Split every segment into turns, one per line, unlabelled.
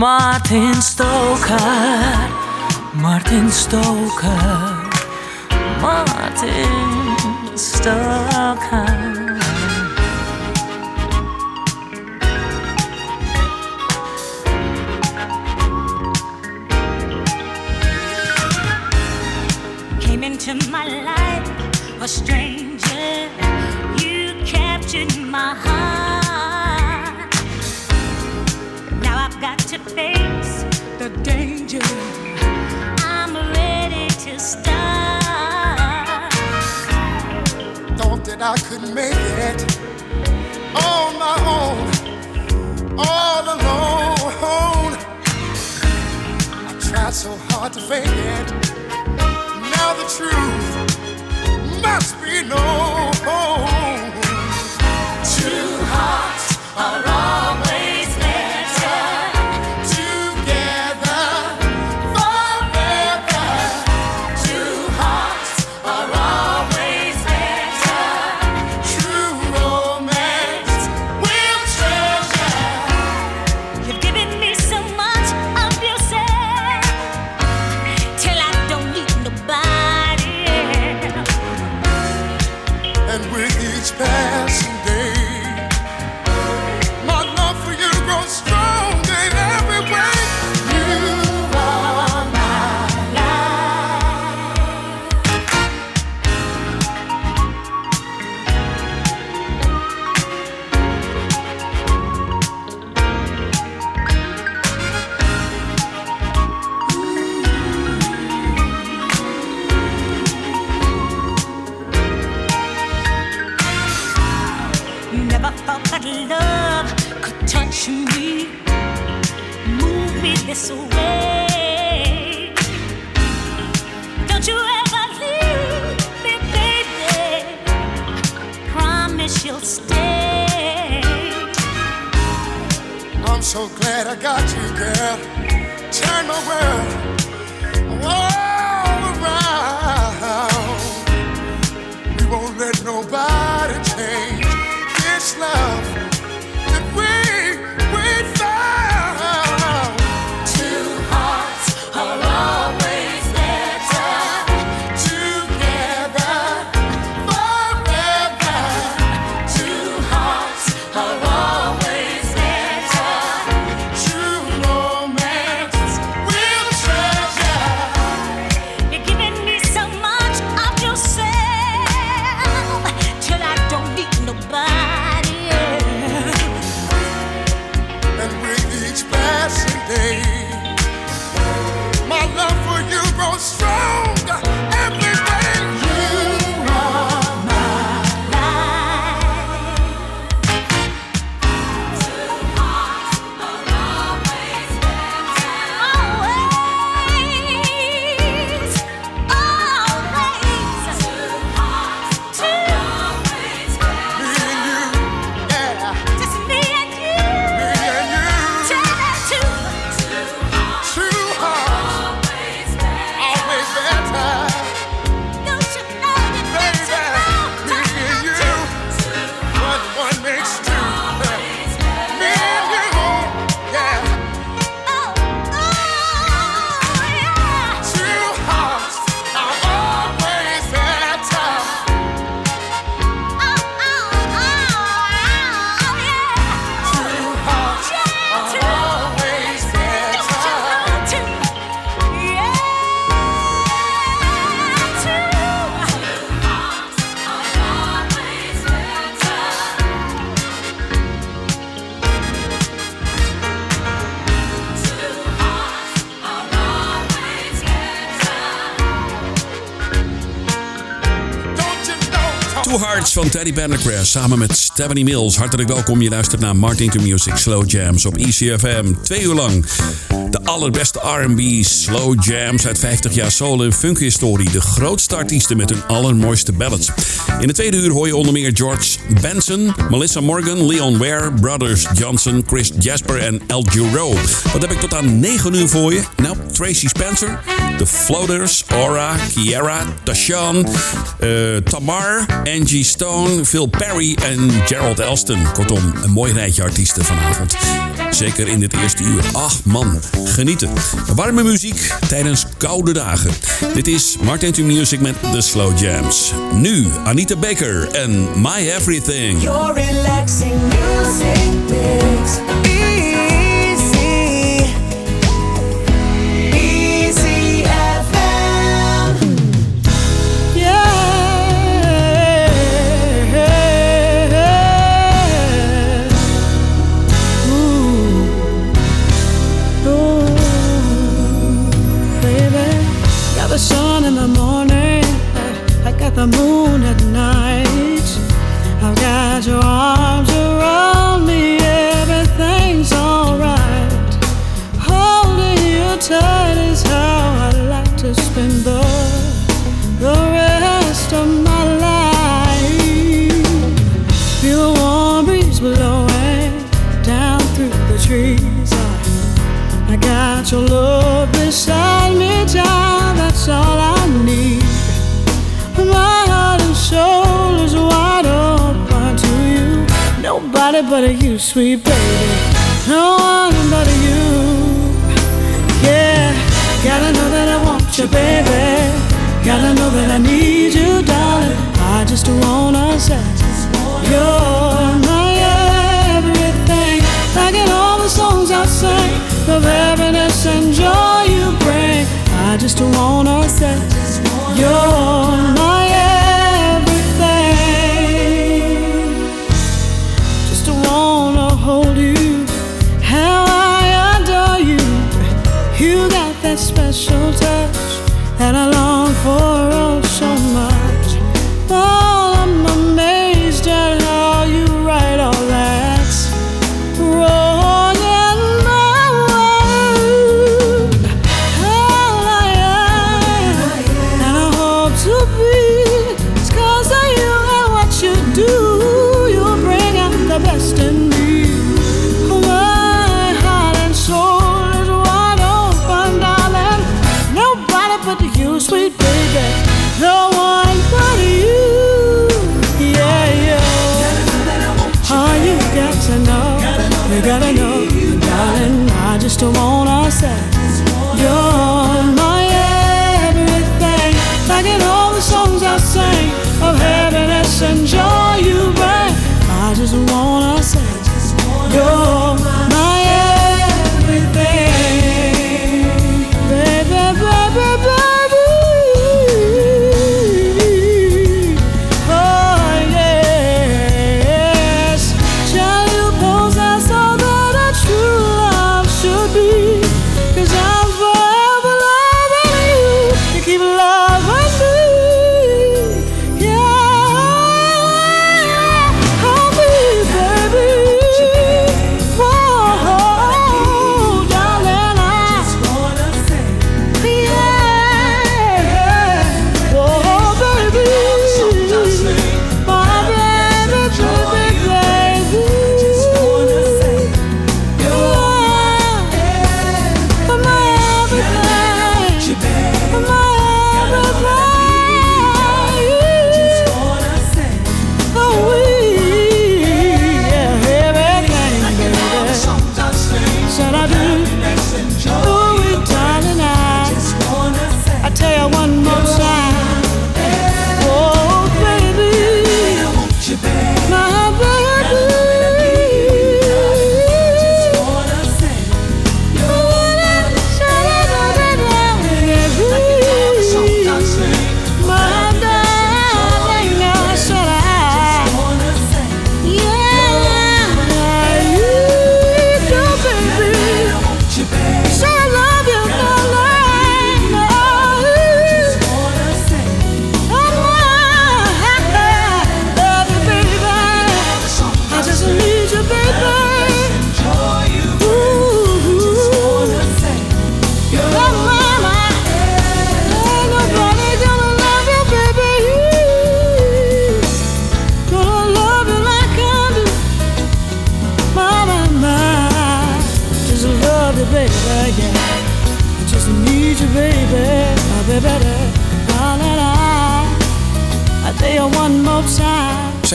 Martin Stoker, Martin Stoker, Martin Stoker.
Came into my life a stranger. You captured my heart. Got to face the danger. I'm ready to start.
Thought that I could make it on my own, all alone. I tried so hard to fake it. Now the truth must be known. Two hearts are always
so Don't
you
ever leave me baby Promise you'll stay
I'm so glad I got you, girl. Turn my world all around. We won't let nobody change this love
van Teddy Pendergrass samen met Stephanie Mills. Hartelijk welkom. Je luistert naar Martin to Music Slow Jams op ECFM. Twee uur lang de allerbeste R&B slow jams uit 50 jaar soul en funk historie. De grootste artiesten met hun allermooiste ballads. In de tweede uur hoor je onder meer George Benson, Melissa Morgan, Leon Ware, Brothers Johnson, Chris Jasper en El Giro. Wat heb ik tot aan 9 uur voor je? Nou, Tracy Spencer, The Floaters, Aura, Kiara, Tashan, uh, Tamar, Angie Stone, Phil Perry en Gerald Elston. Kortom, een mooi rijtje artiesten vanavond. Zeker in dit eerste uur. Ach man, genieten. Warme muziek tijdens koude dagen. Dit is Martin to Music met The Slow Jams. Nu Anita Baker en My Everything.
Your relaxing music mix.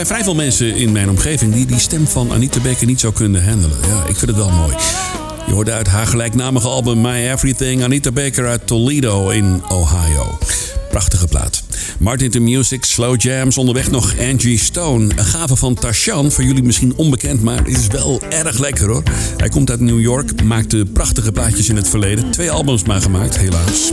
Zijn vrij veel mensen in mijn omgeving die die stem van Anita Baker niet zou kunnen handelen. Ja, ik vind het wel mooi. Je hoorde uit haar gelijknamige album My Everything Anita Baker uit Toledo in Ohio. Prachtige plaat. Martin to Music, Slow Jams, onderweg nog Angie Stone. Een gave van Tarshan, voor jullie misschien onbekend, maar is wel erg lekker hoor. Hij komt uit New York, maakte prachtige plaatjes in het verleden. Twee albums maar gemaakt, helaas.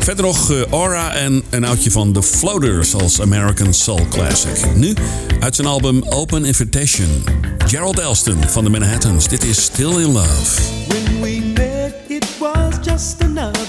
Verder nog eh, Aura en een oudje van The Floaters als American Soul Classic. Nu uit zijn album Open Invitation. Gerald Elston van de Manhattans. Dit is Still in Love.
When we met, it was just another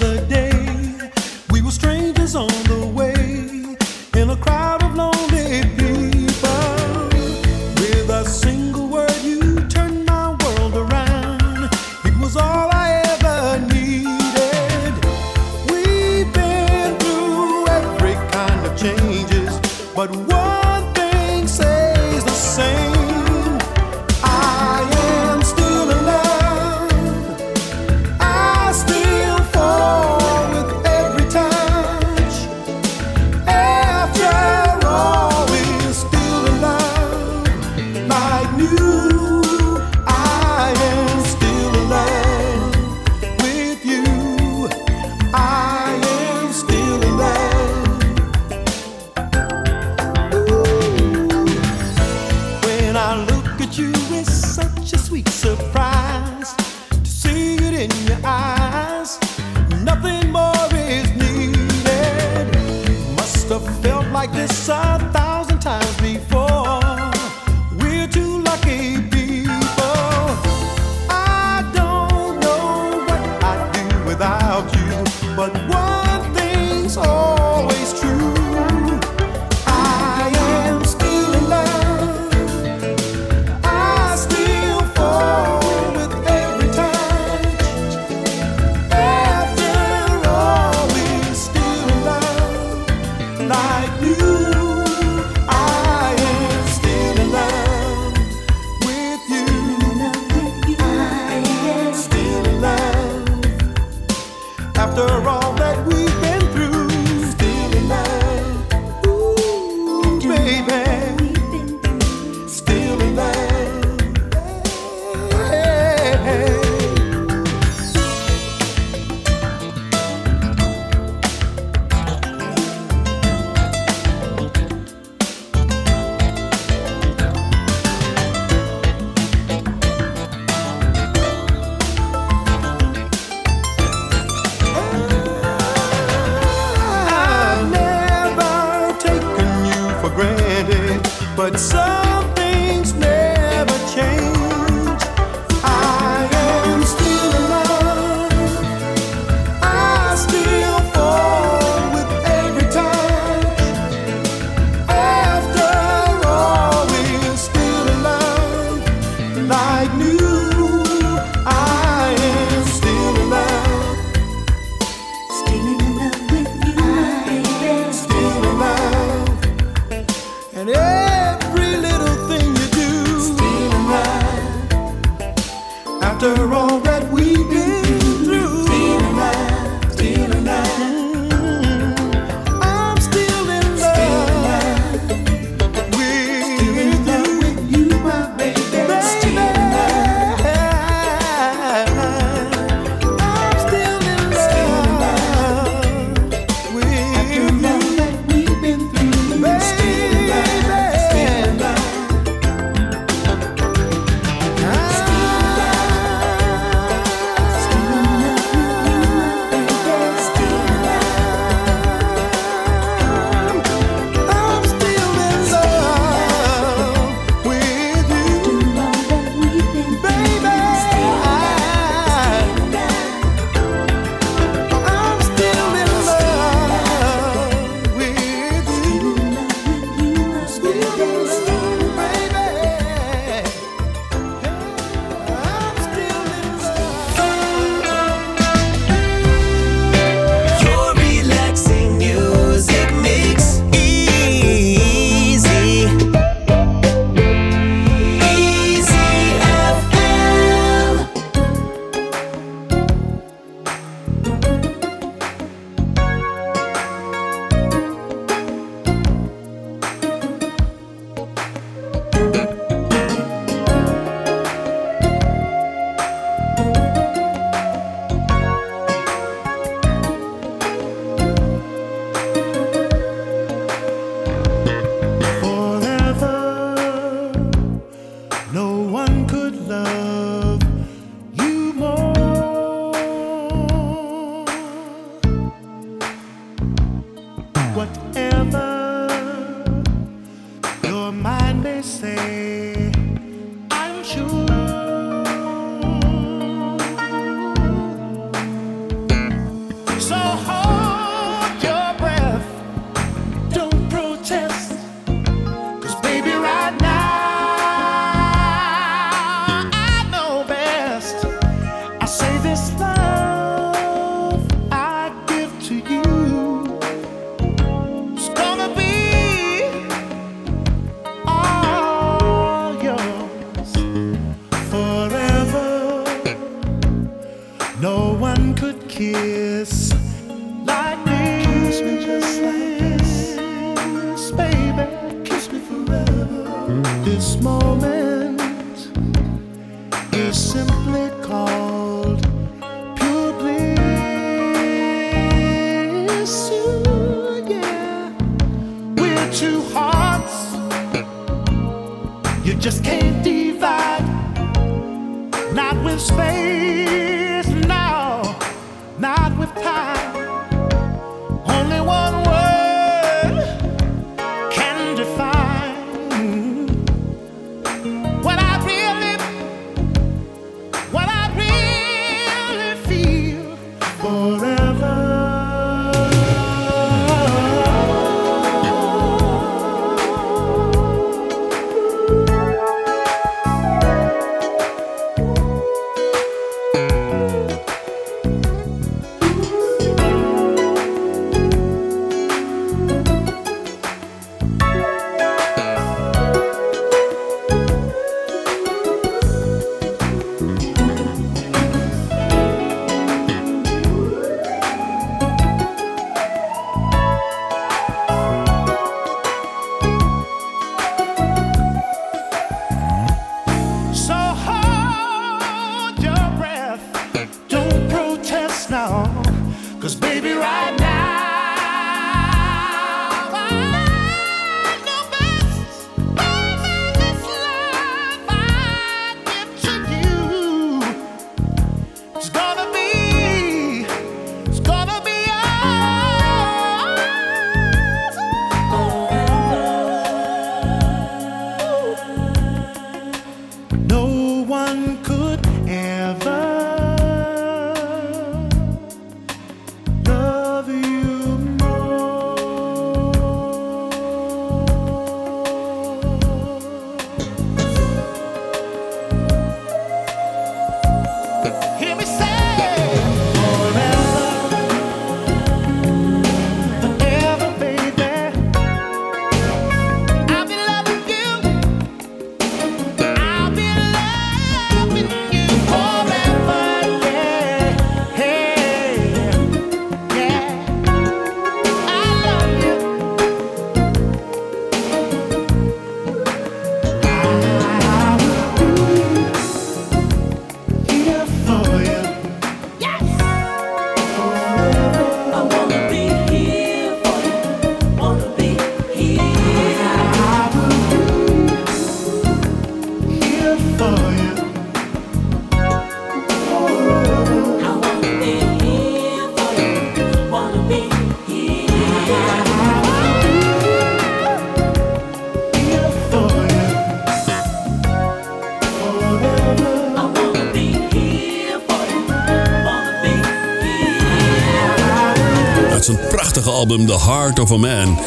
album The Heart of a Man.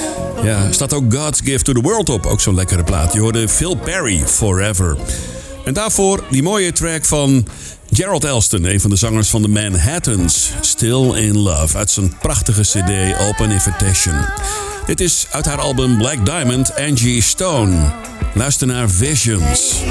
Ja, staat ook God's Gift to the World op. Ook zo'n lekkere plaat. Je hoorde Phil Perry, Forever. En daarvoor die mooie track van Gerald Elston, een van de zangers van de Manhattans. Still in Love, uit zijn prachtige cd Open Invitation. Dit is uit haar album Black Diamond, Angie Stone. Luister naar Visions.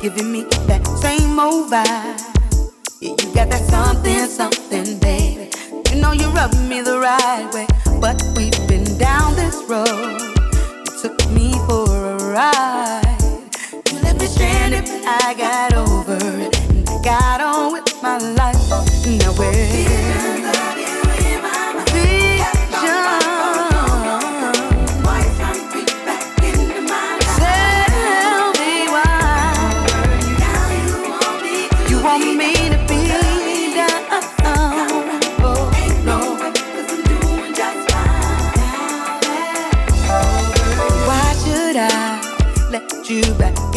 Giving me that same old vibe. Yeah, you got that something, something, baby. You know you rub me the right way, but we've been down this road. You took me for a ride. You left me stranded, but I got over it. And I got on with my life. Now we're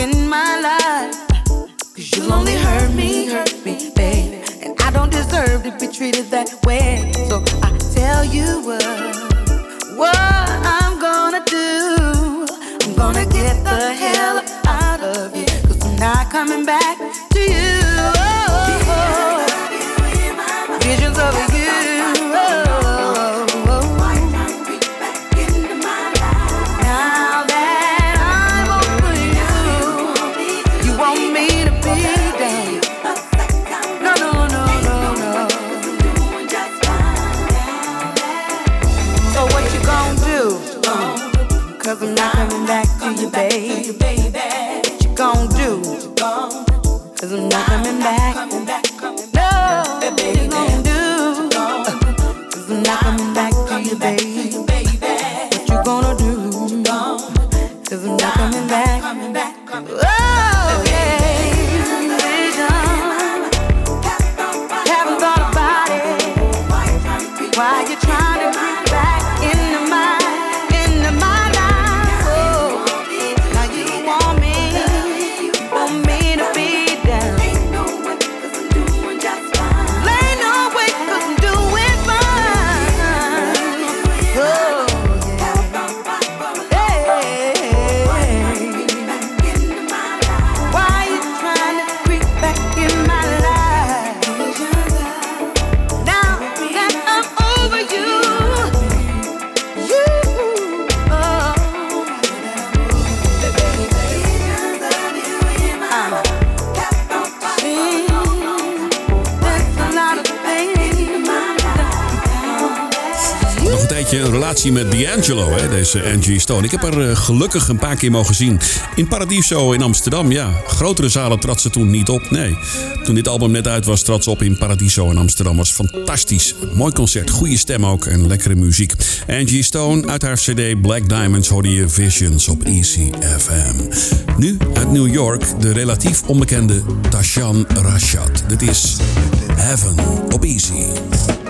in my life. Cause you only hurt me, hurt me, babe. And I don't deserve to be treated that way. So I tell you what, what I'm gonna do. I'm gonna get the hell out of here. Cause I'm not coming back.
Angie Stone. Ik heb haar eh, gelukkig een paar keer mogen zien. In Paradiso in Amsterdam, ja. Grotere zalen trad ze toen niet op, nee. Toen dit album net uit was, trad ze op in Paradiso in Amsterdam. Was fantastisch. Mooi concert, goede stem ook en lekkere muziek. Angie Stone, uit haar cd Black Diamonds hoorde je Visions op Easy FM. Nu uit New York, de relatief onbekende Tashan Rashad. Dit is Heaven op Easy.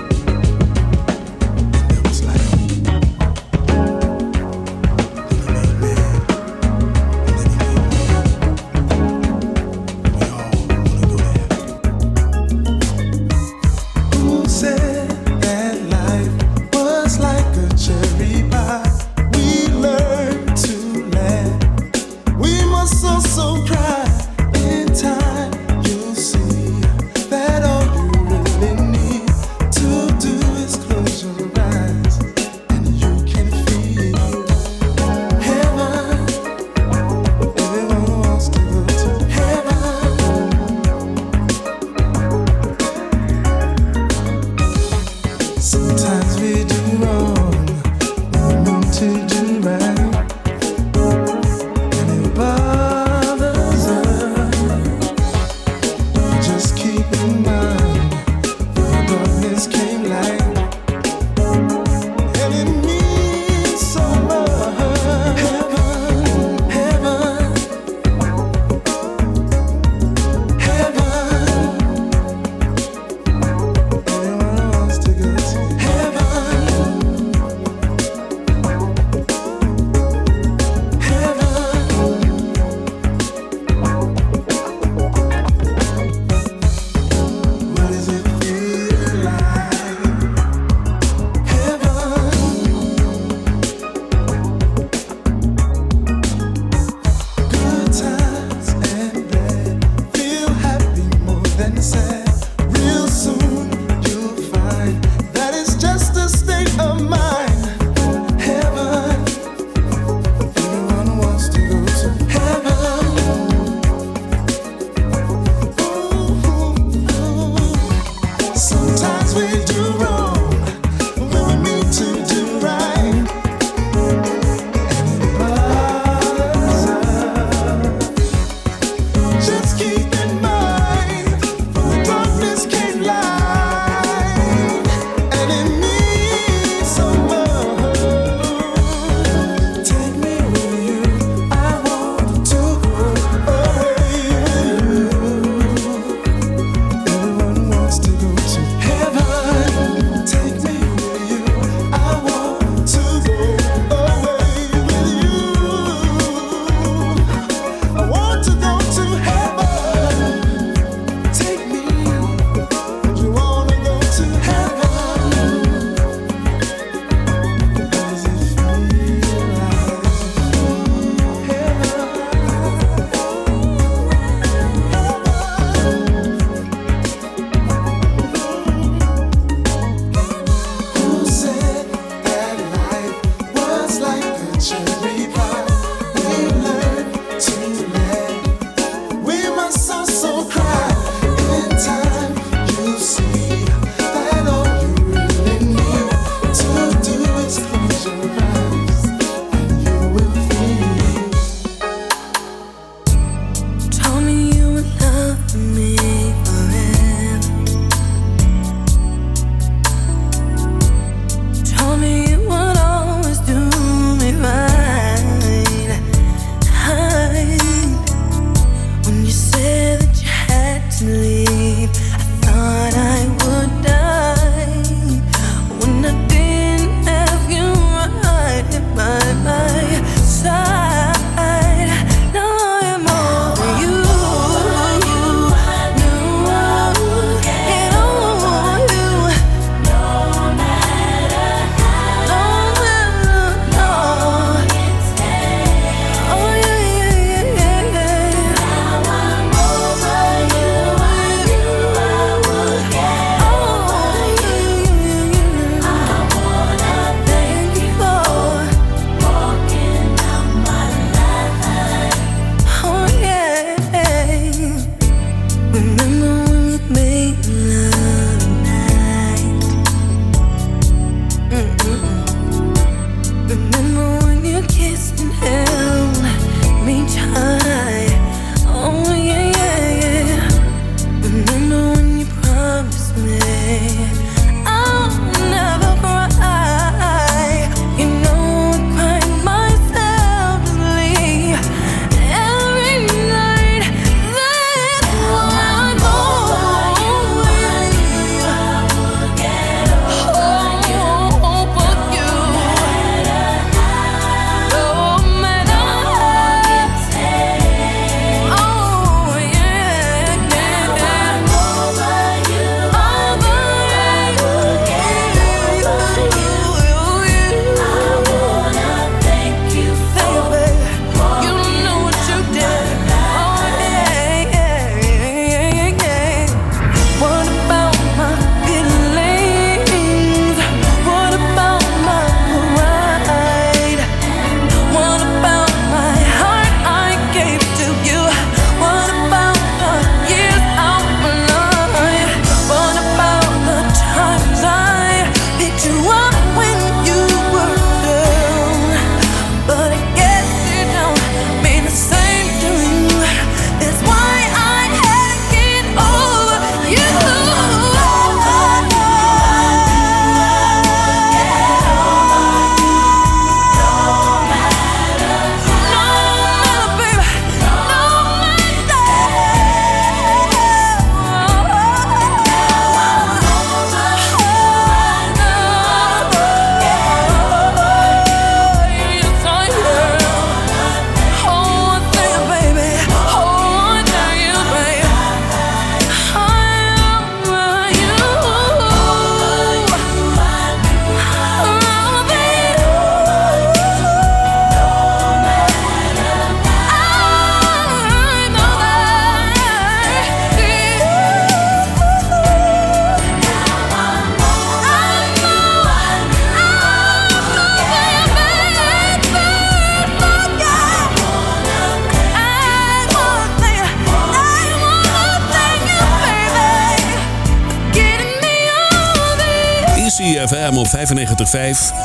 ECFM op 95.5,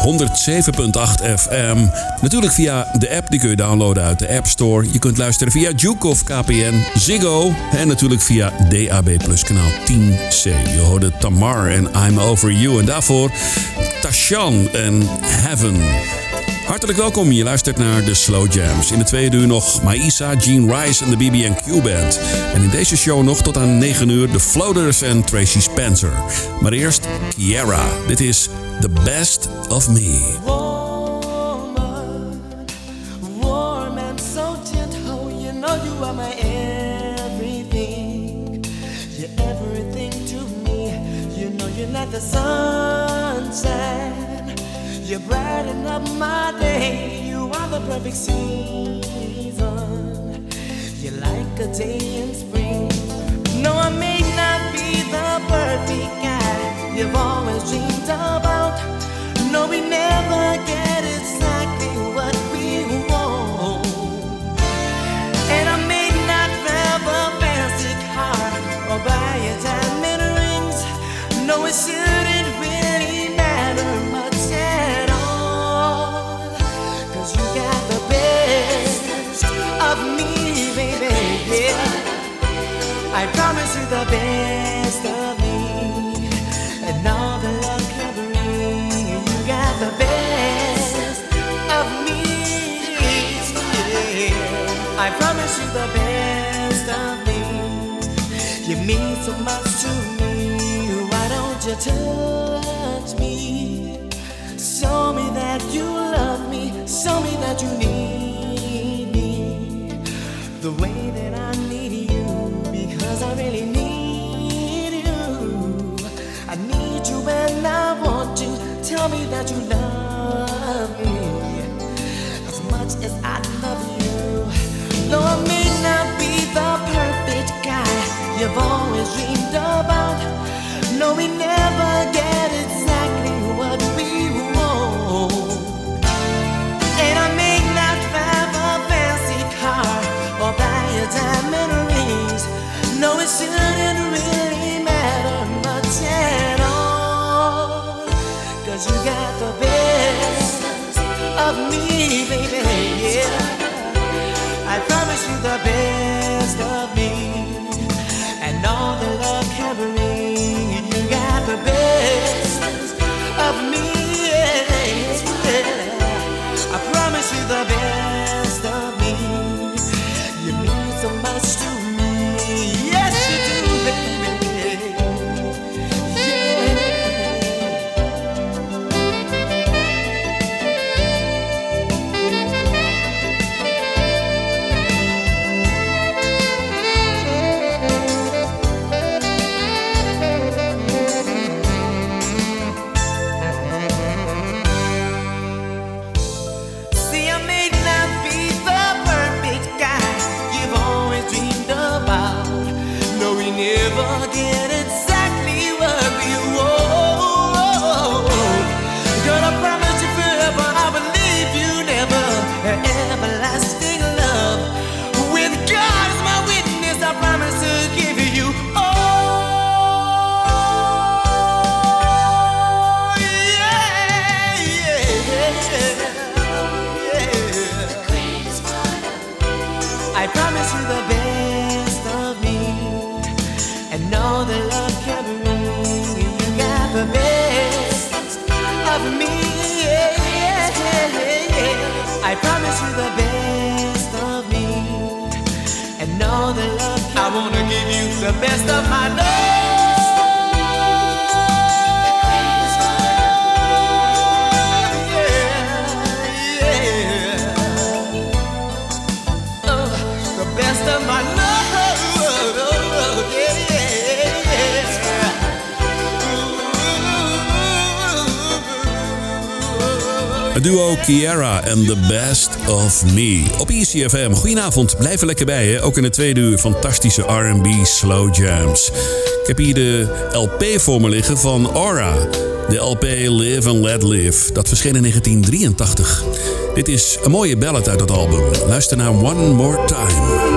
107.8 FM. Natuurlijk via de app, die kun je downloaden uit de App Store. Je kunt luisteren via Juke of KPN, Ziggo. En natuurlijk via DAB Plus kanaal 10C. Je hoorde Tamar en I'm Over You. En daarvoor Tashan en Heaven. Hartelijk welkom, je luistert naar de Slow Jams. In de tweede uur nog Maïsa, Gene Rice en de BB&Q Band. En in deze show nog tot aan 9 uur de Floaters en Tracy Spencer. Maar eerst Kiara. Dit is The Best of Me.
The sunshine. You brighten up my day. You are the perfect season. You're like a day in spring. No, I may not be the perfect guy you've always dreamed about. No, we never get exactly what we want. And I may not have a fancy car or buy a diamond rings. No, it shouldn't I promise you the best of me and all the love can bring. You got the best of me. I promise you the best of me. You mean so much to me. Why don't you touch me? Show me that you love me. Show me that you need me the way that I need you because I really need you. I need you and I want you. Tell me that you love me as much as I love you. Though I may not be the perfect guy you've always dreamed about. No, we never get exactly what we want. And I may not have a fancy car or buy a diamond shouldn't really matter much at all. Cause you got the best of me, baby. Yeah. The best of my love.
Duo Kiara en The Best of Me. Op ECFM. Goedenavond, blijf er lekker bij. Hè? Ook in het tweede uur fantastische R&B slow jams. Ik heb hier de LP voor me liggen van Aura. De LP Live and Let Live. Dat verscheen in 1983. Dit is een mooie ballad uit dat album. Luister naar One More Time.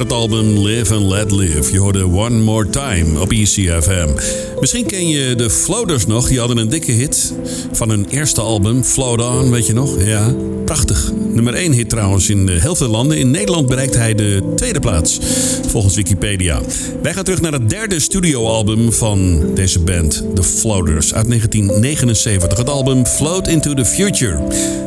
Het album Live and Let Live. Je hoorde One More Time op ECFM. Misschien ken je de Floaters nog. Die hadden een dikke hit van hun eerste album, Float On, weet je nog? Ja, prachtig. Nummer 1 hit trouwens in heel veel landen. In Nederland bereikt hij de tweede plaats, volgens Wikipedia. Wij gaan terug naar het derde studioalbum van deze band, The Floaters, uit 1979. Het album Float Into the Future.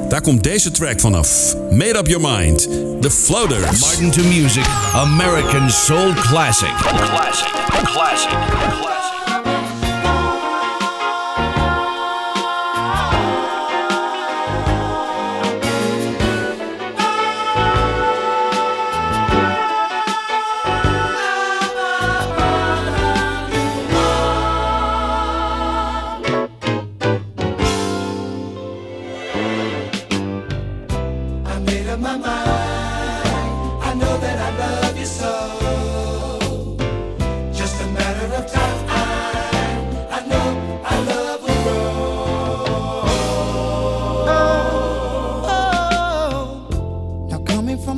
Daar komt deze track vanaf. Made Up Your Mind, The Floaters.
Martin to Music, American Soul Classic. Classic, classic, classic.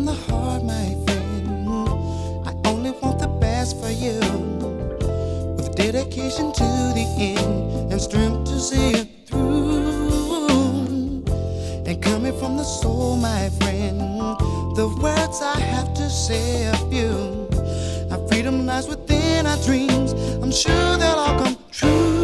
the heart, my friend. I only want the best for you. With dedication to the end and strength to see it through. And coming from the soul, my friend, the words I have to say of you. Our freedom lies within our dreams. I'm sure they'll all come true.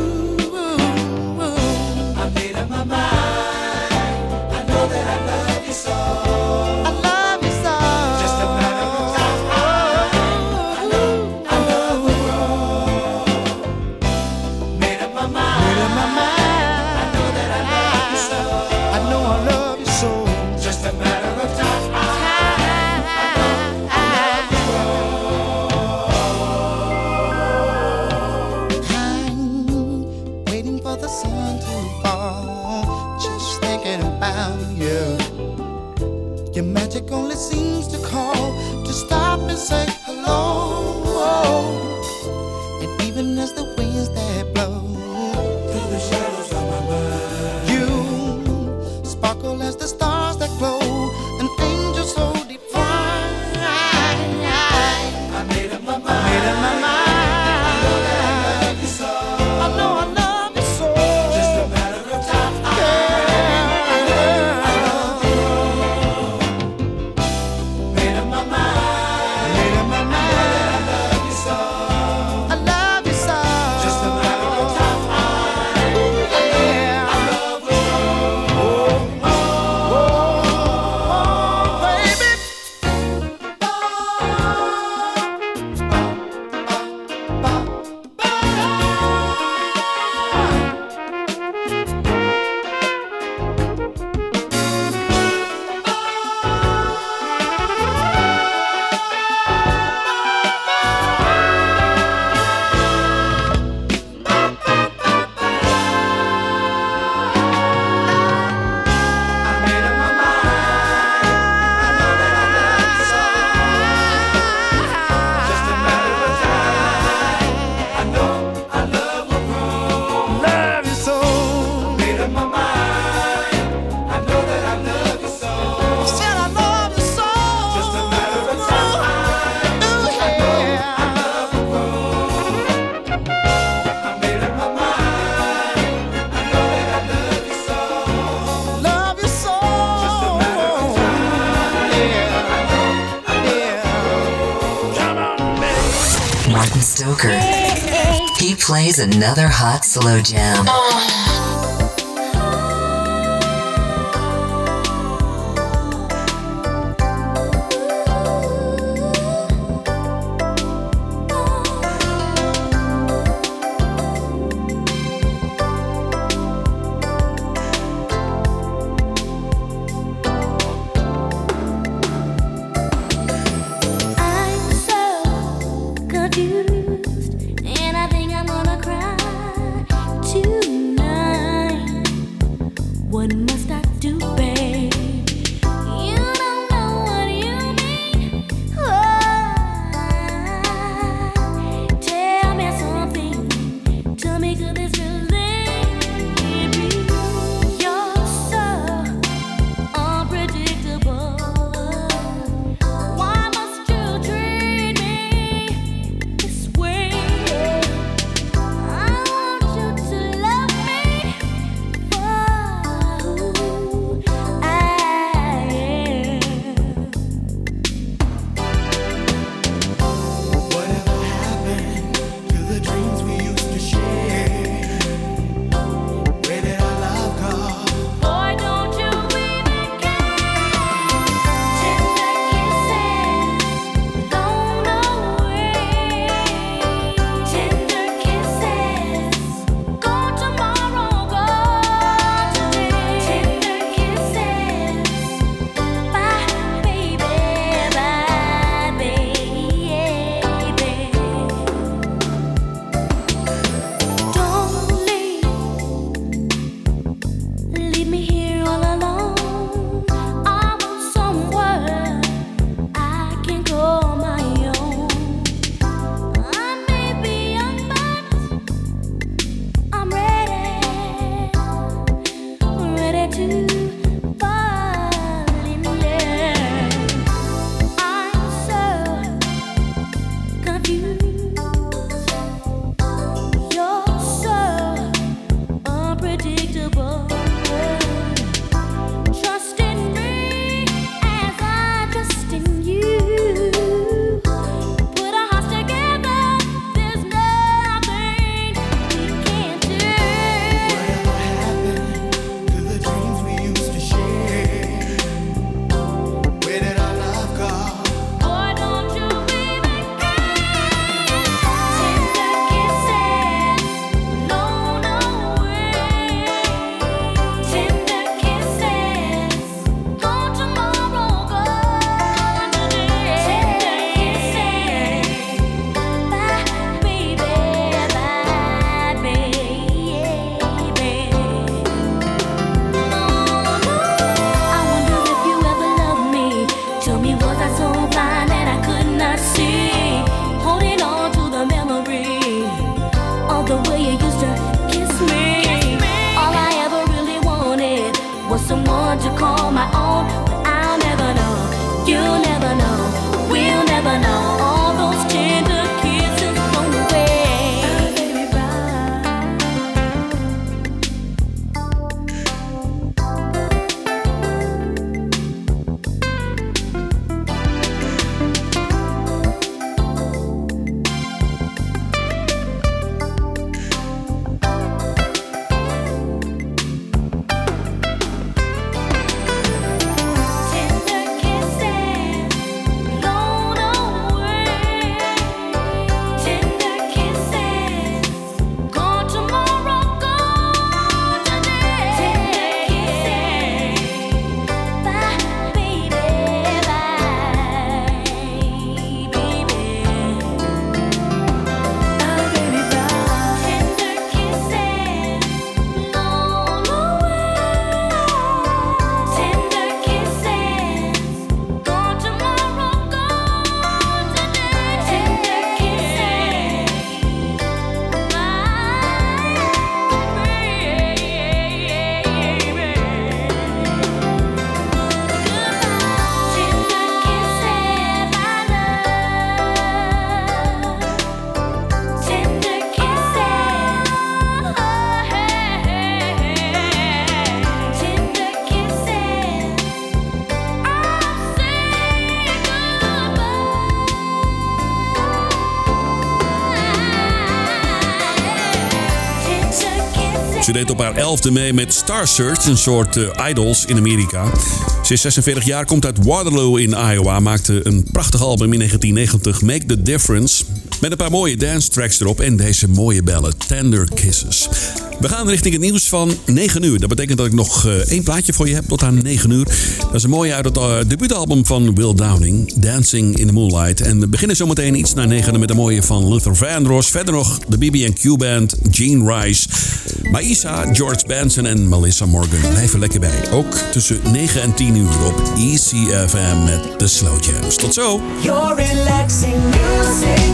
Another hot slow jam. Oh.
Op haar elfde mee met Star Search, een soort eh, idols in Amerika. Ze is 46 jaar, komt uit Waterloo in Iowa. Maakte een prachtig album in 1990, Make the Difference. Met een paar mooie dance tracks erop en deze mooie ballad, Tender Kisses. We gaan richting het nieuws van 9 uur. Dat betekent dat ik nog eh, één plaatje voor je heb tot aan 9 uur. Dat is een mooie uit het eh, debuutalbum van Will Downing, Dancing in the Moonlight. En we beginnen zometeen iets na 9 met een mooie van Luther Vandross. Verder nog de BB&Q Band, Gene Rice, Maïsa, George Benson en Melissa Morgan. Blijf er lekker bij. Ook tussen 9 en 10 uur op ECFM met de Slow Jams. Tot zo!
Your relaxing music.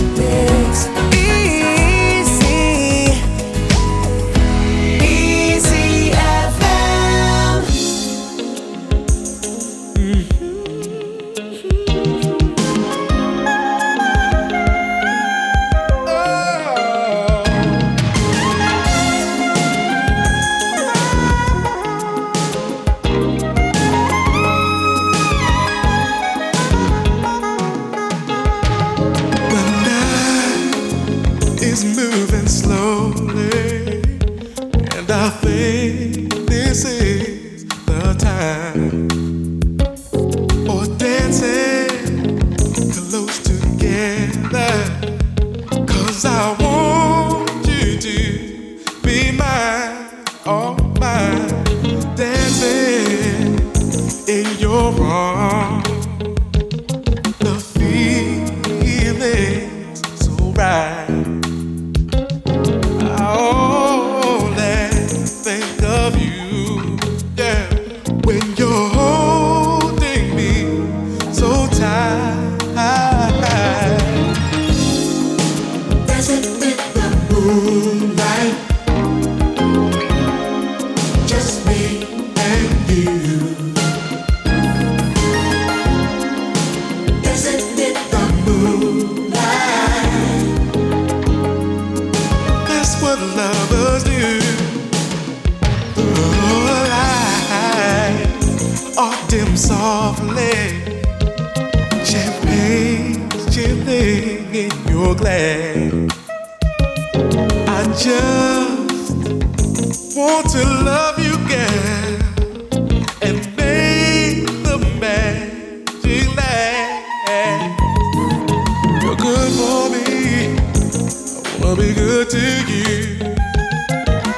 Good to you.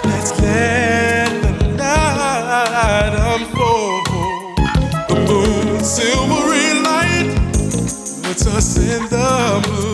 Let's let the night unfold. The moon's silvery light puts us in the